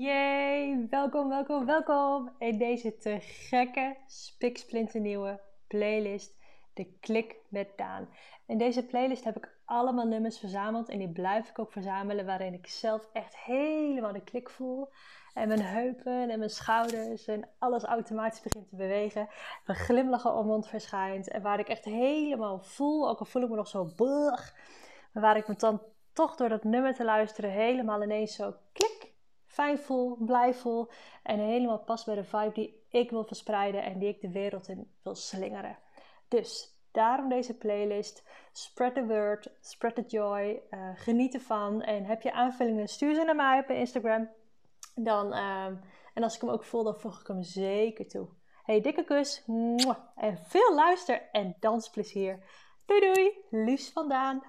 Yay, welkom, welkom, welkom in deze te gekke, spiksplinternieuwe playlist, de Klik met Daan. In deze playlist heb ik allemaal nummers verzameld en die blijf ik ook verzamelen waarin ik zelf echt helemaal de klik voel. En mijn heupen en mijn schouders en alles automatisch begint te bewegen. Een glimlachen om mond verschijnt en waar ik echt helemaal voel, ook al voel ik me nog zo burg, maar waar ik me dan toch door dat nummer te luisteren helemaal ineens zo klik fijn voel, blij voel en helemaal past bij de vibe die ik wil verspreiden en die ik de wereld in wil slingeren. Dus daarom deze playlist. Spread the word, spread the joy, uh, geniet ervan en heb je aanvullingen, stuur ze naar mij op Instagram. Dan, uh, en als ik hem ook voel, dan voeg ik hem zeker toe. Hey, dikke kus en veel luister- en dansplezier. Doei doei, liefst vandaan.